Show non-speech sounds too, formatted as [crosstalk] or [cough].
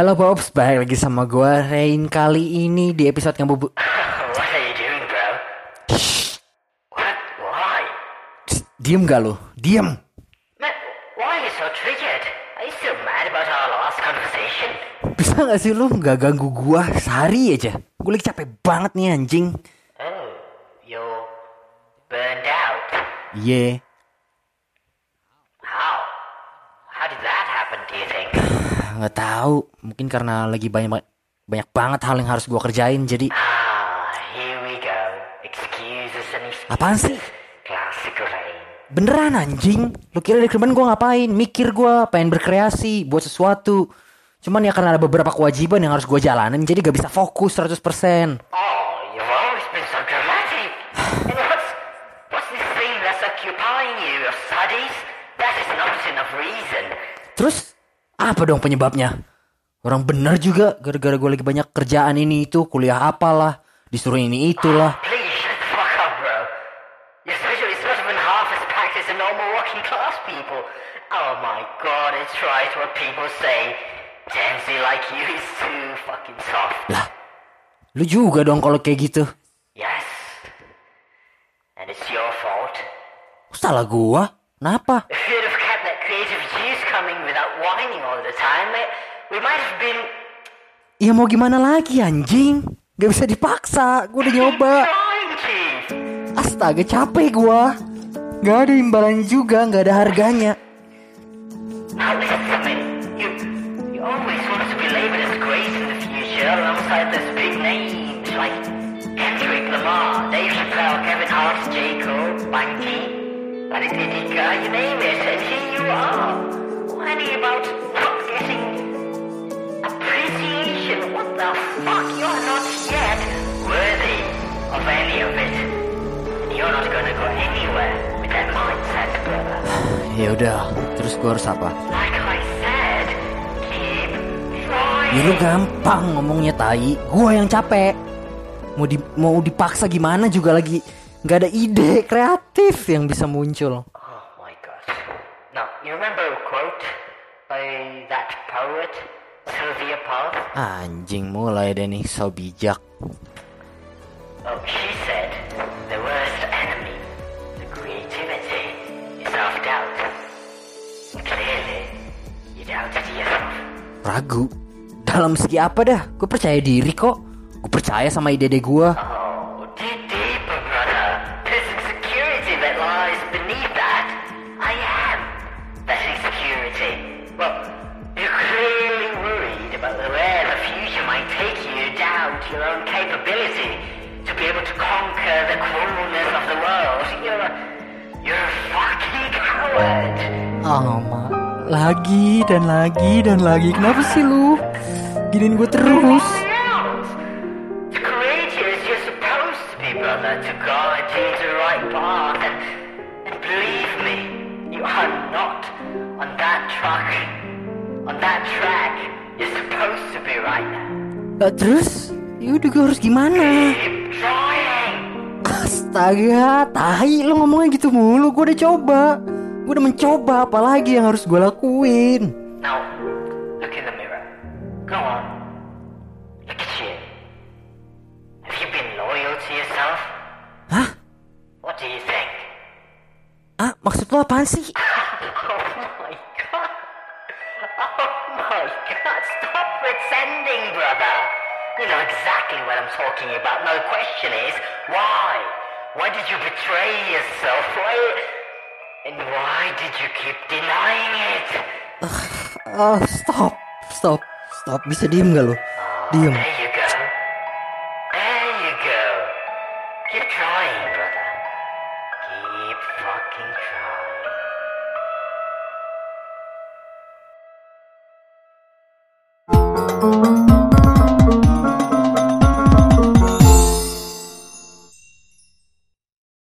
Halo Pops, balik lagi sama gue Rain kali ini di episode yang bubu What are you doing, bro? What? Why? Psst, Diem gak lu? Diem Man, why are you so triggered? Are you still mad about our last conversation? Bisa gak sih lu gak ganggu gua sehari aja? Gue lagi capek banget nih anjing Oh, you're burned out. Iya How? How did that happen, do you think? Gak tahu. Mungkin karena lagi banyak banyak banget hal yang harus gua kerjain jadi Ah, here we go. Excuses and excuses. Apaan sih? Beneran anjing Lu kira dari kemarin gue ngapain Mikir gue Pengen berkreasi Buat sesuatu Cuman ya karena ada beberapa kewajiban yang harus gue jalanin Jadi gak bisa fokus 100% Oh, you've always been so dramatic. and what's, what's this thing that's occupying you? Your studies? That is not enough reason. Terus apa dong penyebabnya? Orang bener juga gara-gara gue lagi banyak kerjaan ini itu kuliah apalah disuruh ini itulah. Lah, lu juga dong kalau kayak gitu. Yes. And it's your fault. Salah gua? Kenapa? If you'd that creative juice coming without whining all the time, it, we might have been Ya mau gimana lagi anjing? Gak bisa dipaksa. Gue udah nyoba. Astaga capek gua. Gak ada imbalan juga, gak ada harganya. Now listen to me. You, you always want to be labeled as great in the future alongside those big names like Kendrick Lamar, Dave Chappelle, Kevin Hart, J. Cole, Banky, Raditya Dika, you name it, and here you are. Whining about not getting appreciation. What the fuck? You're not yet worthy of any of it. And you're not gonna go anywhere with that mindset, brother. [sighs] Ya udah, terus gua harus apa? Like I said, keep trying. Ya lu gampang ngomongnya tai. Gua yang capek. Mau di mau dipaksa gimana juga lagi nggak ada ide kreatif yang bisa muncul. Oh my god. Now, you remember a quote by that poet, Sylvia Plath? Anjing mulai deh nih so bijak. Oh, she said, the worst enemy to creativity is self-doubt. Clearly, you doubted yourself. Ragu. Dalam segi apa dah? Gue percaya diri kok. Gue percaya sama ide-ide gue. Oh, your own capability to be able to conquer the cruelness of the world. You're a, you're a fucking coward. Oh, ma. Lagi dan lagi dan lagi. Kenapa sih lu? Giniin gue terus. Why else? The courageous you're supposed to be, brother, to guide you to the right path. And, and believe me, you are not on that track. On that track you're supposed to be right now. Terus? Yaudah gue harus gimana? Astaga, tahi lu ngomongnya gitu mulu. Gue udah coba. Gue udah mencoba, apalagi yang harus gue lakuin. Now, look in the mirror. Go on. Look at you. Have you been loyal to yourself? Hah? What do you think? Ah, maksud lu apaan sih? [laughs] Oh my god. Oh my god. Stop pretending, brother. You know exactly what I'm talking about. No, the question is, why? Why did you betray yourself? Why? And why did you keep denying it? Oh, stop, stop, stop. Bisa diem gak lu? Ah, diem. There you go. There you go. Keep trying, brother. Keep fucking trying. Thank